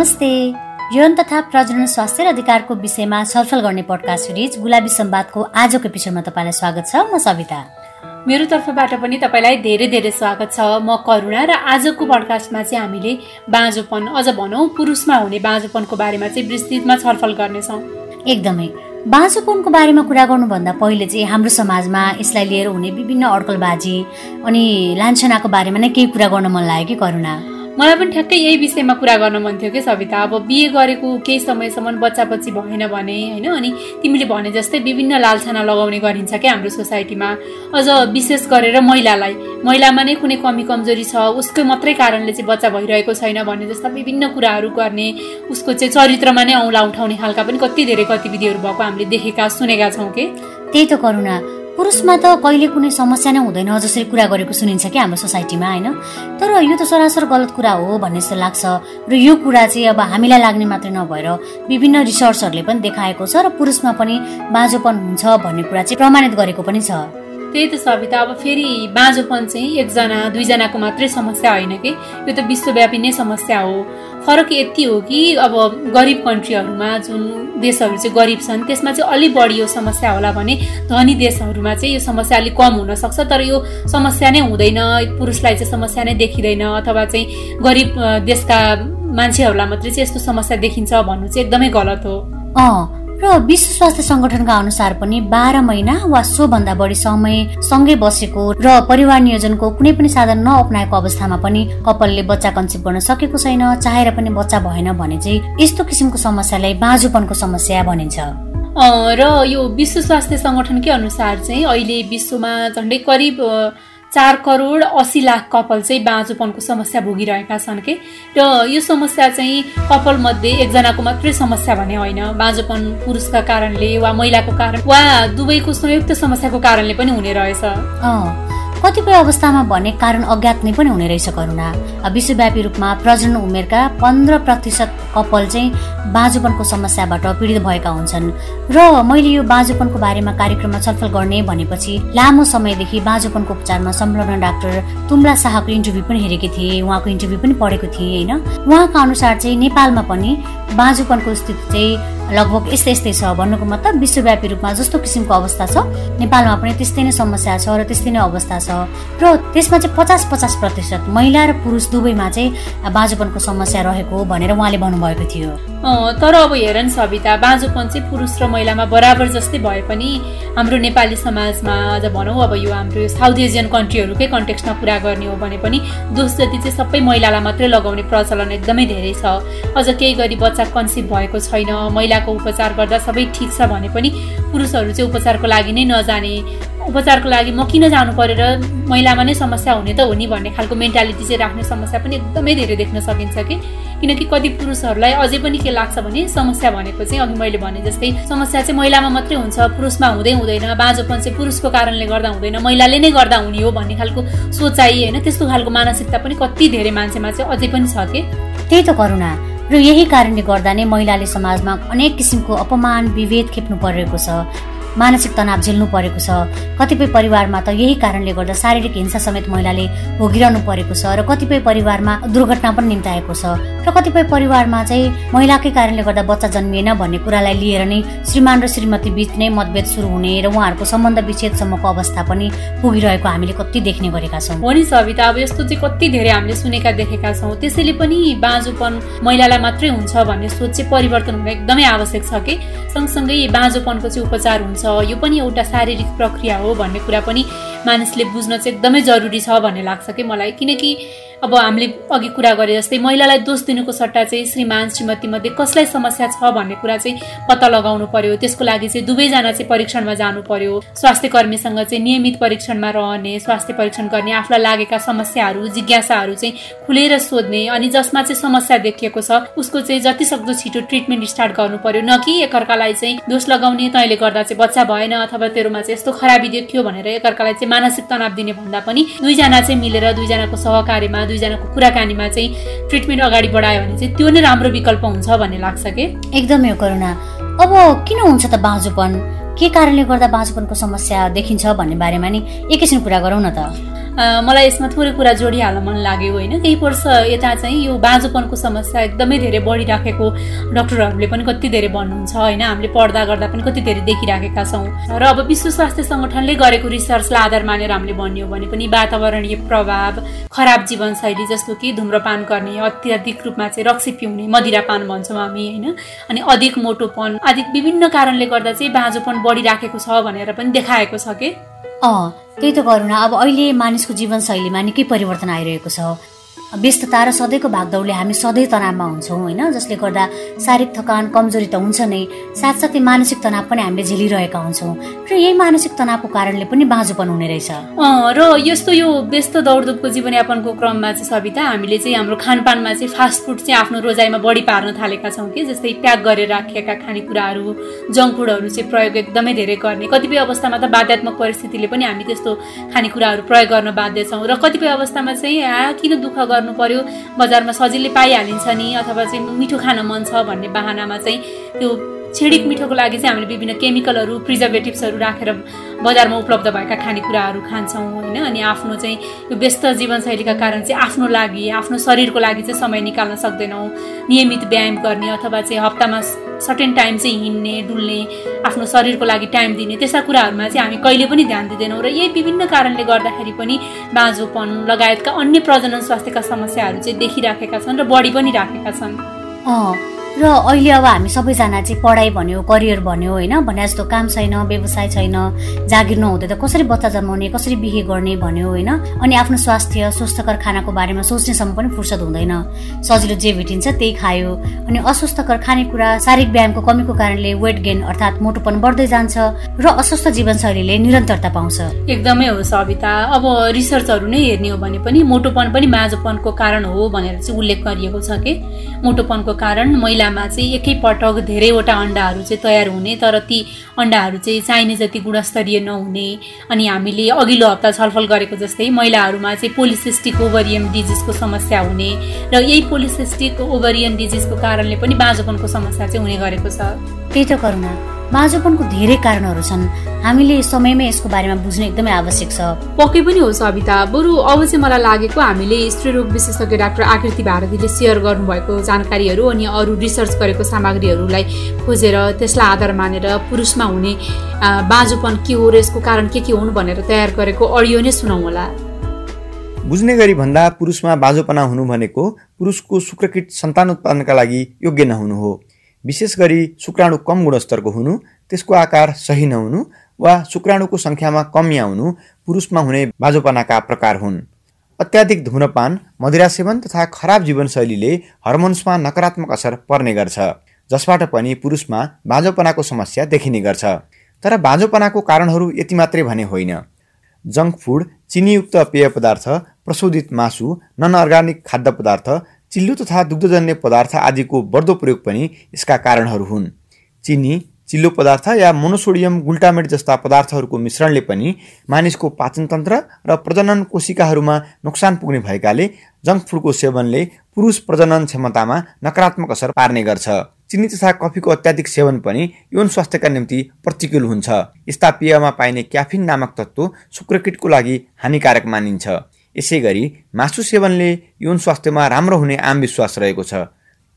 नमस्ते। यौन तथा प्रजनन स्वास्थ्य र अधिकारको विषयमा छलफल गर्ने पडकास्ट सिरिज गुलाबी सम्वादको आजको एपिसोडमा तपाईँलाई स्वागत छ। म सविता। मेरो तर्फबाट पनि तपाईँलाई धेरै धेरै स्वागत छ। म करुणा र आजको पडकास्टमा चाहिँ हामीले बाँझोपन अझ भनौँ पुरुषमा हुने बाँझोपनको बारेमा चाहिँ विस्तृतमा छलफल गर्नेछौँ। एकदमै। बाँझोपनको बारेमा कुरा गर्नुभन्दा पहिले चाहिँ हाम्रो समाजमा यसलाई लिएर हुने विभिन्न अड्कलबाजी अनि लान्छनाको बारेमा नै केही कुरा गर्न मन लाग्यो कि करुणा? मलाई पनि ठ्याक्कै यही विषयमा कुरा गर्न मन थियो कि सविता। अब बिहे गरेको केही समयसम्म बच्चा बच्ची भएन भने होइन? अनि तिमीले भने जस्तै विभिन्न लालछाना लगाउने गरिन्छ क्या हाम्रो सोसाइटीमा। अझ विशेष गरेर महिलालाई। महिलामा नै कुनै कमी कमजोरी छ। उसको मात्रै कारणले चाहिँ बच्चा भइरहेको छैन भन्ने जस्ता विभिन्न कुराहरू गर्ने उसको चाहिँ चरित्रमा नै औँला उठाउने खालका पनि कति धेरै गतिविधिहरू भएको हामीले देखेका सुनेका छौँ कि? त्यही त करुणा। पुरुषमा त कहिले कुनै समस्या नै हुँदैन जसरी कुरा गरेको सुनिन्छ कि हाम्रो सोसाइटीमा होइन? तर यो त सरासर गलत कुरा हो भन्ने जस्तो लाग्छ। र यो कुरा चाहिँ अब हामीलाई लाग्ने मात्रै नभएर विभिन्न रिसर्चहरूले पनि देखाएको छ र पुरुषमा पनि बाँझोपन हुन्छ भन्ने कुरा चाहिँ प्रमाणित गरेको पनि छ। त्यही त सविता अब फेरि बाँझोपन चाहिँ एकजना दुईजनाको मात्रै समस्या होइन कि? यो त विश्वव्यापी नै समस्या हो। फरक यति हो कि अब गरिब कन्ट्रीहरूमा जुन देशहरू चाहिँ गरिब छन् त्यसमा चाहिँ अलिक बढी यो समस्या होला भने धनी देशहरूमा चाहिँ यो समस्या अलिक कम हुनसक्छ तर यो समस्या नै हुँदैन पुरुषलाई चाहिँ समस्या नै देखिँदैन अथवा चाहिँ गरिब देशका मान्छेहरूलाई मात्रै चाहिँ यस्तो समस्या देखिन्छ भन्नु चाहिँ एकदमै गलत हो। र विश्व स्वास्थ्य संगठनका अनुसार पनि बाह्र महिना वा सोभन्दा बढी समय सँगै बसेको र परिवार नियोजनको कुनै पनि साधन नअपनाएको अवस्थामा पनि कपालले बच्चा कन्सिभ गर्न सकेको छैन चाहेर पनि बच्चा भएन भने चाहिँ यस्तो किसिमको समस्यालाई बाँझोपनको समस्या भनिन्छ। र यो विश्व स्वास्थ्य संगठनकै अनुसार चाहिँ अहिले विश्वमा झन्डै करिब चार करोड असी लाख कपाल चाहिँ बाँझोपनको समस्या भोगिरहेका छन् कि? र यो समस्या चाहिँ कपाल मध्ये एकजनाको मात्रै समस्या भने होइन। बाँझोपन पुरुषका कारणले वा महिलाको कारण वा दुवैको संयुक्त समस्याको कारणले पनि हुने रहेछ। कतिपय अवस्थामा भने कारण अज्ञात नै पनि हुने रहेछ करुणा। विश्वव्यापी रूपमा प्रजनन उमेरका पन्ध्र प्रतिशत कपाल चाहिँ बाँझोपनको समस्याबाट पीडित भएका हुन्छन्। र मैले यो बाँझोपनको बारेमा कार्यक्रममा छलफल गर्ने भनेपछि लामो समयदेखि बाँझोपनको उपचारमा संलग्न डाक्टर तुम्ला शाहको इन्टरभ्यू पनि हेरेकी थिएँ उहाँको इन्टरभ्यू पनि पढेको थिएँ होइन? उहाँका अनुसार चाहिँ नेपालमा पनि बाँझोपनको स्थिति चाहिँ लगभग यस्तै यस्तै छ भन्नुको मतलब विश्वव्यापी रूपमा जस्तो किसिमको अवस्था छ। नेपालमा पनि त्यस्तै नै समस्या छ र त्यस्तै नै अवस्था छ। र त्यसमा चाहिँ पचास पचास प्रतिशत महिला र पुरुष दुवैमा चाहिँ बाँझोपनको समस्या रहेको भनेर उहाँले भन्नुभएको थियो। तर अब हेर नि सविता बाँझोपन चाहिँ पुरुष र महिलामा बराबर जस्तै भए पनि हाम्रो नेपाली समाजमा अझ भनौँ अब यो हाम्रो साउथ एसियन कन्ट्रीहरूकै कन्टेक्स्टमा कुरा गर्ने हो भने पनि दोष जति चाहिँ सबै महिलालाई मात्रै लगाउने प्रचलन एकदमै धेरै छ। अझ केही गरी बच्चा कन्सिभ भएको छैन महिलाको उपचार गर्दा सबै ठिक छ भने पनि पुरुषहरू चाहिँ उपचारको लागि नै नजाने उपचारको लागि म किन जानु पऱ्यो र महिलामा नै समस्या हुने त हो नि भन्ने खालको मेन्टालिटी चाहिँ राख्ने समस्या पनि एकदमै धेरै देख्न सकिन्छ कि? किनकि कति पुरुषहरूलाई अझै पनि के लाग्छ भने समस्या भनेको चाहिँ अघि मैले भने जस्तै समस्या चाहिँ महिलामा मात्रै हुन्छ पुरुषमा हुँदै हुँदैन बाँझोपन चाहिँ पुरुषको कारणले गर्दा हुँदैन महिलाले नै गर्दा हुने हो भन्ने खालको सोचाइ होइन? त्यस्तो खालको मानसिकता पनि कति धेरै मान्छेमा चाहिँ अझै पनि छ कि? त्यही त करुणा। र यही कारणले गर्दा नै महिलाले समाजमा अनेक किसिमको अपमान विभेद खेप्नु परेको छ। मानसिक तनाव झेल्नु परेको छ। कतिपय परिवारमा त यही कारणले गर्दा शारीरिक हिंसा समेत महिलाले भोगिरहनु परेको छ र कतिपय परिवारमा दुर्घटना पनि निम्ताएको छ। र कतिपय परिवारमा चाहिँ महिलाकै कारणले गर्दा बच्चा जन्मिएन भन्ने कुरालाई लिएर नै श्रीमान र श्रीमती बीच नै मतभेद सुरु हुने र उहाँहरूको सम्बन्ध विच्छेदसम्मको अवस्था पनि पुगिरहेको हामीले कति देख्ने गरेका छौँ। हो नि सविता अब यस्तो चाहिँ कति धेरै हामीले सुनेका देखेका छौँ। त्यसैले पनि बाँझोपन महिलालाई मात्रै हुन्छ भन्ने सोच चाहिँ परिवर्तन हुन एकदमै आवश्यक छ कि? सँगसँगै बाँझोपनको चाहिँ उपचार हुन्छ। छ। यो पनि एउटा शारीरिक प्रक्रिया हो भन्ने कुरा पनि मानिसले बुझ्न चाहिँ एकदमै जरुरी छ भन्ने लाग्छ कि मलाई। किनकि अब हामीले अघि कुरा गरे जस्तै महिलालाई दोष दिनुको सट्टा चाहिँ श्रीमान श्रीमती मध्ये कसलाई समस्या छ भन्ने कुरा चाहिँ पत्ता लगाउनु पर्यो। त्यसको लागि चाहिँ दुवैजना चाहिँ परीक्षणमा जानु पर्यो। स्वास्थ्य कर्मीसँग चाहिँ नियमित परीक्षणमा रहने स्वास्थ्य परीक्षण गर्ने आफूलाई लागेका समस्याहरू जिज्ञासाहरू चाहिँ खुलेर सोध्ने अनि जसमा चाहिँ समस्या देखिएको छ उसको चाहिँ जति सक्दो छिटो ट्रिटमेन्ट स्टार्ट गर्नु पर्यो। न कि एकअर्कालाई चाहिँ दोष लगाउने तैँले गर्दा चाहिँ बच्चा भएन अथवा तेरोमा चाहिँ यस्तो खराबी देखियो भनेर एकअर्कालाई चाहिँ मानसिक तनाव दिने भन्दा पनि दुईजना चाहिँ मिलेर दुईजनाको सहकार्यमा दुईजनाको कुराकानीमा चाहिँ ट्रिटमेन्ट अगाडि बढायो भने चाहिँ त्यो नै राम्रो विकल्प हुन्छ भन्ने लाग्छ कि? एकदमै करुणा। अब किन हुन्छ त बाँझोपन? के कारणले गर्दा बाँझोपनको समस्या देखिन्छ भन्ने बारेमा नि एकैछिन कुरा गरौँ न त। मलाई यसमा थोरै कुरा जोडिहाल्न मन लाग्यो होइन। केही वर्ष यता चाहिँ यो बाँझोपनको समस्या एकदमै धेरै बढिराखेको डक्टरहरूले पनि कति धेरै भन्नुहुन्छ होइन। हामीले पढ्दा गर्दा पनि कति धेरै देखिराखेका छौँ। र अब विश्व स्वास्थ्य सङ्गठनले गरेको रिसर्चलाई आधार मानेर हामीले भन्यो भने पनि वातावरणीय प्रभाव खराब जीवनशैली जस्तो कि धुम्रपान गर्ने अत्याधिक रूपमा चाहिँ रक्सी पिउने मदिरापान भन्छौँ हामी होइन। अनि अधिक मोटोपन आदि विभिन्न कारणले गर्दा चाहिँ बाँझोपन बढिराखेको छ भनेर पनि देखाएको छ कि? अँ त्यही त न अब अहिले मानिसको जीवनशैलीमा निकै परिवर्तन आइरहेको छ। व्यस्तता र सधैँको भागदौडले हामी सधैँ तनावमा हुन्छौँ होइन? जसले गर्दा शारीरिक थकान कमजोरी त हुन्छ नै। साथसाथै मानसिक तनाव पनि हामीले झेलिरहेका हुन्छौँ। र यही मानसिक तनावको कारणले पनि बाँझोपन हुने रहेछ। र यस्तो यो व्यस्त दौडधुपको जीवनयापनको क्रममा चाहिँ सविता हामीले चाहिँ हाम्रो खानपानमा चाहिँ फास्ट फुड चाहिँ आफ्नो रोजाइमा बढी पार्न थालेका छौँ कि जस्तै प्याक गरेर राखिएका खानेकुराहरू जङ्क फुडहरू चाहिँ प्रयोग एकदमै धेरै गर्ने। कतिपय अवस्थामा त बाध्यात्मक परिस्थितिले पनि हामी त्यस्तो खानेकुराहरू प्रयोग गर्न बाध्य छौँ। र कतिपय अवस्थामा चाहिँ किन दुःख गर्नु पर्यो। बजारमा सजिलै पाइहालिन्छ नि अथवा चाहिँ मिठो खान मन छ भन्ने बाहनामा चाहिँ त्यो छिडिक मिठोको लागि चाहिँ हामीले विभिन्न केमिकलहरू प्रिजर्भेटिभ्सहरू राखेर बजारमा उपलब्ध भएका खानेकुराहरू खान्छौँ होइन? अनि आफ्नो चाहिँ यो व्यस्त जीवनशैलीका कारण चाहिँ आफ्नो लागि आफ्नो शरीरको लागि चाहिँ समय निकाल्न सक्दैनौँ। नियमित व्यायाम गर्ने अथवा चाहिँ हप्तामा सर्टेन टाइम चाहिँ हिँड्ने डुल्ने आफ्नो शरीरको लागि टाइम दिने त्यस्ता कुराहरूमा चाहिँ हामी कहिले पनि ध्यान दिँदैनौँ। र यही विभिन्न कारणले गर्दाखेरि पनि बाँझोपन लगायतका अन्य प्रजनन स्वास्थ्यका समस्याहरू चाहिँ देखिराखेका छन् र बढी पनि राखेका छन्। र अहिले अब हामी सबैजना चाहिँ पढाइ भन्यो करियर भन्यो होइन? भने जस्तो काम छैन व्यवसाय छैन जागिर नहुँदै त कसरी बच्चा जन्माउने कसरी बिहे गर्ने भन्यो होइन? अनि आफ्नो स्वास्थ्य स्वस्थकर खानाको बारेमा सोच्नेसम्म पनि फुर्सद हुँदैन। सजिलो जे भेटिन्छ त्यही खायो। अनि अस्वस्थकर खानेकुरा शारीरिक व्यायामको कमीको कारणले वेट गेन अर्थात् मोटोपन बढ्दै जान्छ र अस्वस्थ जीवनशैलीले निरन्तरता पाउँछ। एकदमै हो सविता। अब रिसर्चहरू नै हेर्ने हो भने पनि मोटोपन पनि माझोपनको कारण हो भनेर चाहिँ उल्लेख गरिएको छ कि? मोटोपनको कारण महिला महिलामा चाहिँ एकैपटक धेरैवटा अन्डाहरू चाहिँ तयार हुने तर ती अन्डाहरू चाहिँ चाहिने जति गुणस्तरीय नहुने। अनि हामीले अघिल्लो हप्ता छलफल गरेको जस्तै महिलाहरूमा चाहिँ पोलिसिस्टिक ओभरियम डिजिजको समस्या हुने र यही पोलिसिस्टिक ओभरियम डिजिजको कारणले पनि बाँझोपनको समस्या चाहिँ हुने गरेको छ। त्यही त बाँझोपनको धेरै कारणहरू छन्। हामीले समयमै यसको बारेमा बुझ्नु एकदमै आवश्यक छ। पक्कै पनि हो सविता। बरु अब चाहिँ मलाई लागेको हामीले स्त्रीरोग विशेषज्ञ डाक्टर आकृति भारतीले सेयर गर्नुभएको जानकारीहरू अनि अरू रिसर्च गरेको सामग्रीहरूलाई खोजेर त्यसलाई आधार मानेर पुरुषमा हुने बाँझोपन के हो र यसको कारण के के हुन् भनेर तयार गरेको अडियो नै सुनाउ होला बुझ्ने गरी भन्दा पुरुषमा बाँझोपना हुनु भनेको पुरुषको शुक्रकिट सन्तान उत्पादनका लागि योग्य नहुनु हो। विशेष गरी शुक्राणु कम गुणस्तरको हुनु त्यसको आकार सही नहुनु वा शुक्राणुको सङ्ख्यामा कमी आउनु पुरुषमा हुने बाजोपनाका प्रकार हुन्। अत्याधिक धुम्रपान मदिरा सेवन तथा खराब जीवनशैलीले हर्मोन्समा नकारात्मक असर पर्ने गर्छ जसबाट पनि पुरुषमा बाँझोपनाको समस्या देखिने गर्छ। तर बाँझोपनाको कारणहरू यति मात्रै भने होइन। जङ्क फुड चिनीयुक्त पेय पदार्थ प्रशोधित मासु नन अर्ग्यानिक खाद्य पदार्थ चिल्लो तथा दुग्धजन्य पदार्थ आदिको बढ्दो प्रयोग पनि यसका कारणहरू हुन्। चिनी चिल्लो पदार्थ या मोनोसोडियम गुल्टामेट जस्ता पदार्थहरूको मिश्रणले पनि मानिसको पाचनतन्त्र र प्रजनन कोशिकाहरूमा नोक्सान पुग्ने भएकाले जङ्क फुडको सेवनले पुरुष प्रजनन क्षमतामा नकारात्मक असर पार्ने गर्छ। चिनी तथा कफीको अत्याधिक सेवन पनि यौन स्वास्थ्यका निम्ति प्रतिकूल हुन्छ। यस्ता पेयमा पाइने क्याफिन नामक तत्त्व शुक्रकिटको लागि हानिकारक मानिन्छ। यसै गरी मासु सेवनले यौन स्वास्थ्यमा राम्रो हुने आम विश्वास रहेको छ।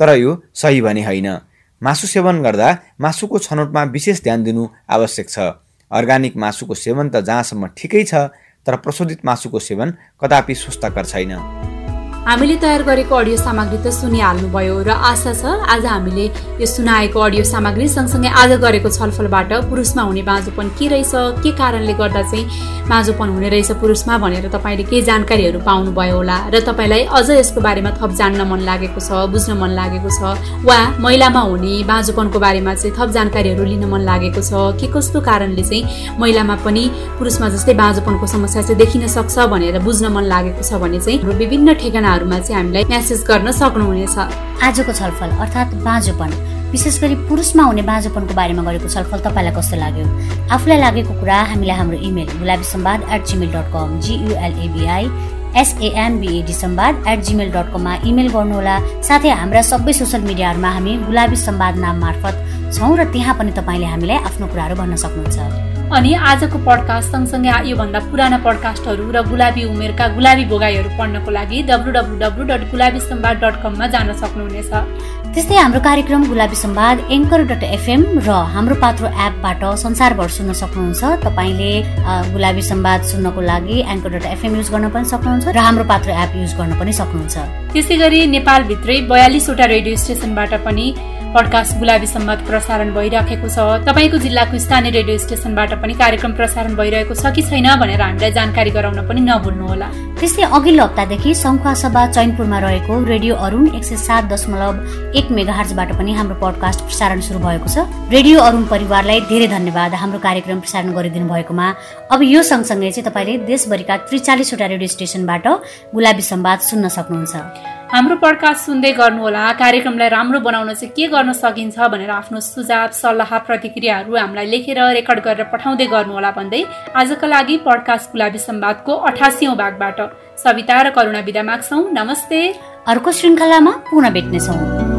तर यो सही भने होइन। मासु सेवन गर्दा मासुको छनौटमा विशेष ध्यान दिनु आवश्यक छ। अर्ग्यानिक मासुको सेवन त जहाँसम्म ठिकै छ तर प्रशोधित मासुको सेवन कदापि स्वस्थकर छैन। हामीले तयार गरेको अडियो सामग्री त सुनिहाल्नुभयो र आशा छ आज हामीले यो सुनाएको अडियो सामग्री सँगसँगै आज गरेको छलफलबाट पुरुषमा हुने बाँझोपन के रहेछ के कारणले गर्दा चाहिँ बाँझोपन हुने रहेछ पुरुषमा भनेर तपाईँले केही जानकारीहरू पाउनुभयो होला र तपाईँलाई अझ यसको बारेमा थप जान्न मन लागेको छ बुझ्न मन लागेको छ वा महिलामा हुने बाँझोपनको बारेमा चाहिँ थप जानकारीहरू लिन मन लागेको छ के कस्तो कारणले चाहिँ महिलामा पनि पुरुषमा जस्तै बाँझोपनको समस्या चाहिँ देखिन सक्छ भनेर बुझ्न मन लागेको छ भने चाहिँ विभिन्न ठेगाना ठेगानाहरूमा चाहिँ हामीलाई म्यासेज गर्न सक्नुहुनेछ। आजको छलफल अर्थात् बाँझोपन। विशेष गरी पुरुषमा हुने बाँझोपनको बारेमा गरेको छलफल तपाईँलाई कस्तो लाग्यो? आफूलाई लागेको कुरा हामीलाई हाम्रो email Gulabi Sambad at gmail dot com G U L A B I S A M B A D Sambad at gmail dot कममा इमेल गर्नुहोला। साथै हाम्रा सबै सोसियल मिडियाहरूमा हामी गुलाबी सम्वाद नाम मार्फत छौँ र त्यहाँ पनि तपाईँले हामीलाई आफ्नो कुराहरू भन्न सक्नुहुन्छ। अनि आजको पडकास्ट सँगसँगै योभन्दा पुराना पडकास्टहरू र गुलाबी उमेरका गुलाबी भोगाईहरू पढ्नको लागि W W W dot Gulabi Sambad dot कममा जान सक्नुहुनेछ। त्यस्तै हाम्रो कार्यक्रम Gulabi Sambad anchor dot FM र हाम्रो पात्रो एपबाट संसारभर सुन्न सक्नुहुन्छ। तपाईँले गुलाबी सम्वाद सुन्नको लागि एङ्कर डट एफएम युज गर्न पनि सक्नुहुन्छ र हाम्रो पात्रो एप युज गर्न पनि सक्नुहुन्छ। त्यसै गरी नेपालभित्रै बयालिसवटा रेडियो स्टेसनबाट पनि पडकास्ट गुलाबी सम्वाद प्रसारण भइराखेको छ। तपाईँको जिल्लाको स्थानीय रेडियो स्टेसनबाट पनि कार्यक्रम प्रसारण भइरहेको छ कि छैन भनेर हामीलाई जानकारी गराउन पनि नभुल्नुहोला। त्यस्तै अघिल्लो हप्तादेखि सभा चैनपुरमा रहेको रेडियो अरुण एक सय सात दशमलव एक मेगाहर्जबाट पनि हाम्रो पडकास्ट प्रसारण सुरु भएको छ। रेडियो अरुण परिवारलाई धेरै धन्यवाद। हाम्रो कार्यक्रम प्रसारण गरिदिनु भएकोमा अब यो सँगसँगै चाहिँ तपाईँले देशभरिका त्रिचालिसवटा रेडियो स्टेसनबाट गुलाबी सम्वाद सुन्न सक्नुहुन्छ। हाम्रो पडकास्ट सुन्दै गर्नुहोला। कार्यक्रमलाई राम्रो बनाउन चाहिँ के गर्न सकिन्छ भनेर आफ्नो सुझाव सल्लाह प्रतिक्रियाहरू हामीलाई लेखेर रेकर्ड गरेर पठाउँदै गर्नुहोला भन्दै आजका लागि पडकास्ट गुलाबी सम्वादको अठासी भागबाट सविता र करुणा विदा माग्छौ। नमस्ते। अर्को श्रृङ्खलामा पुनः भेट्नेछौँ।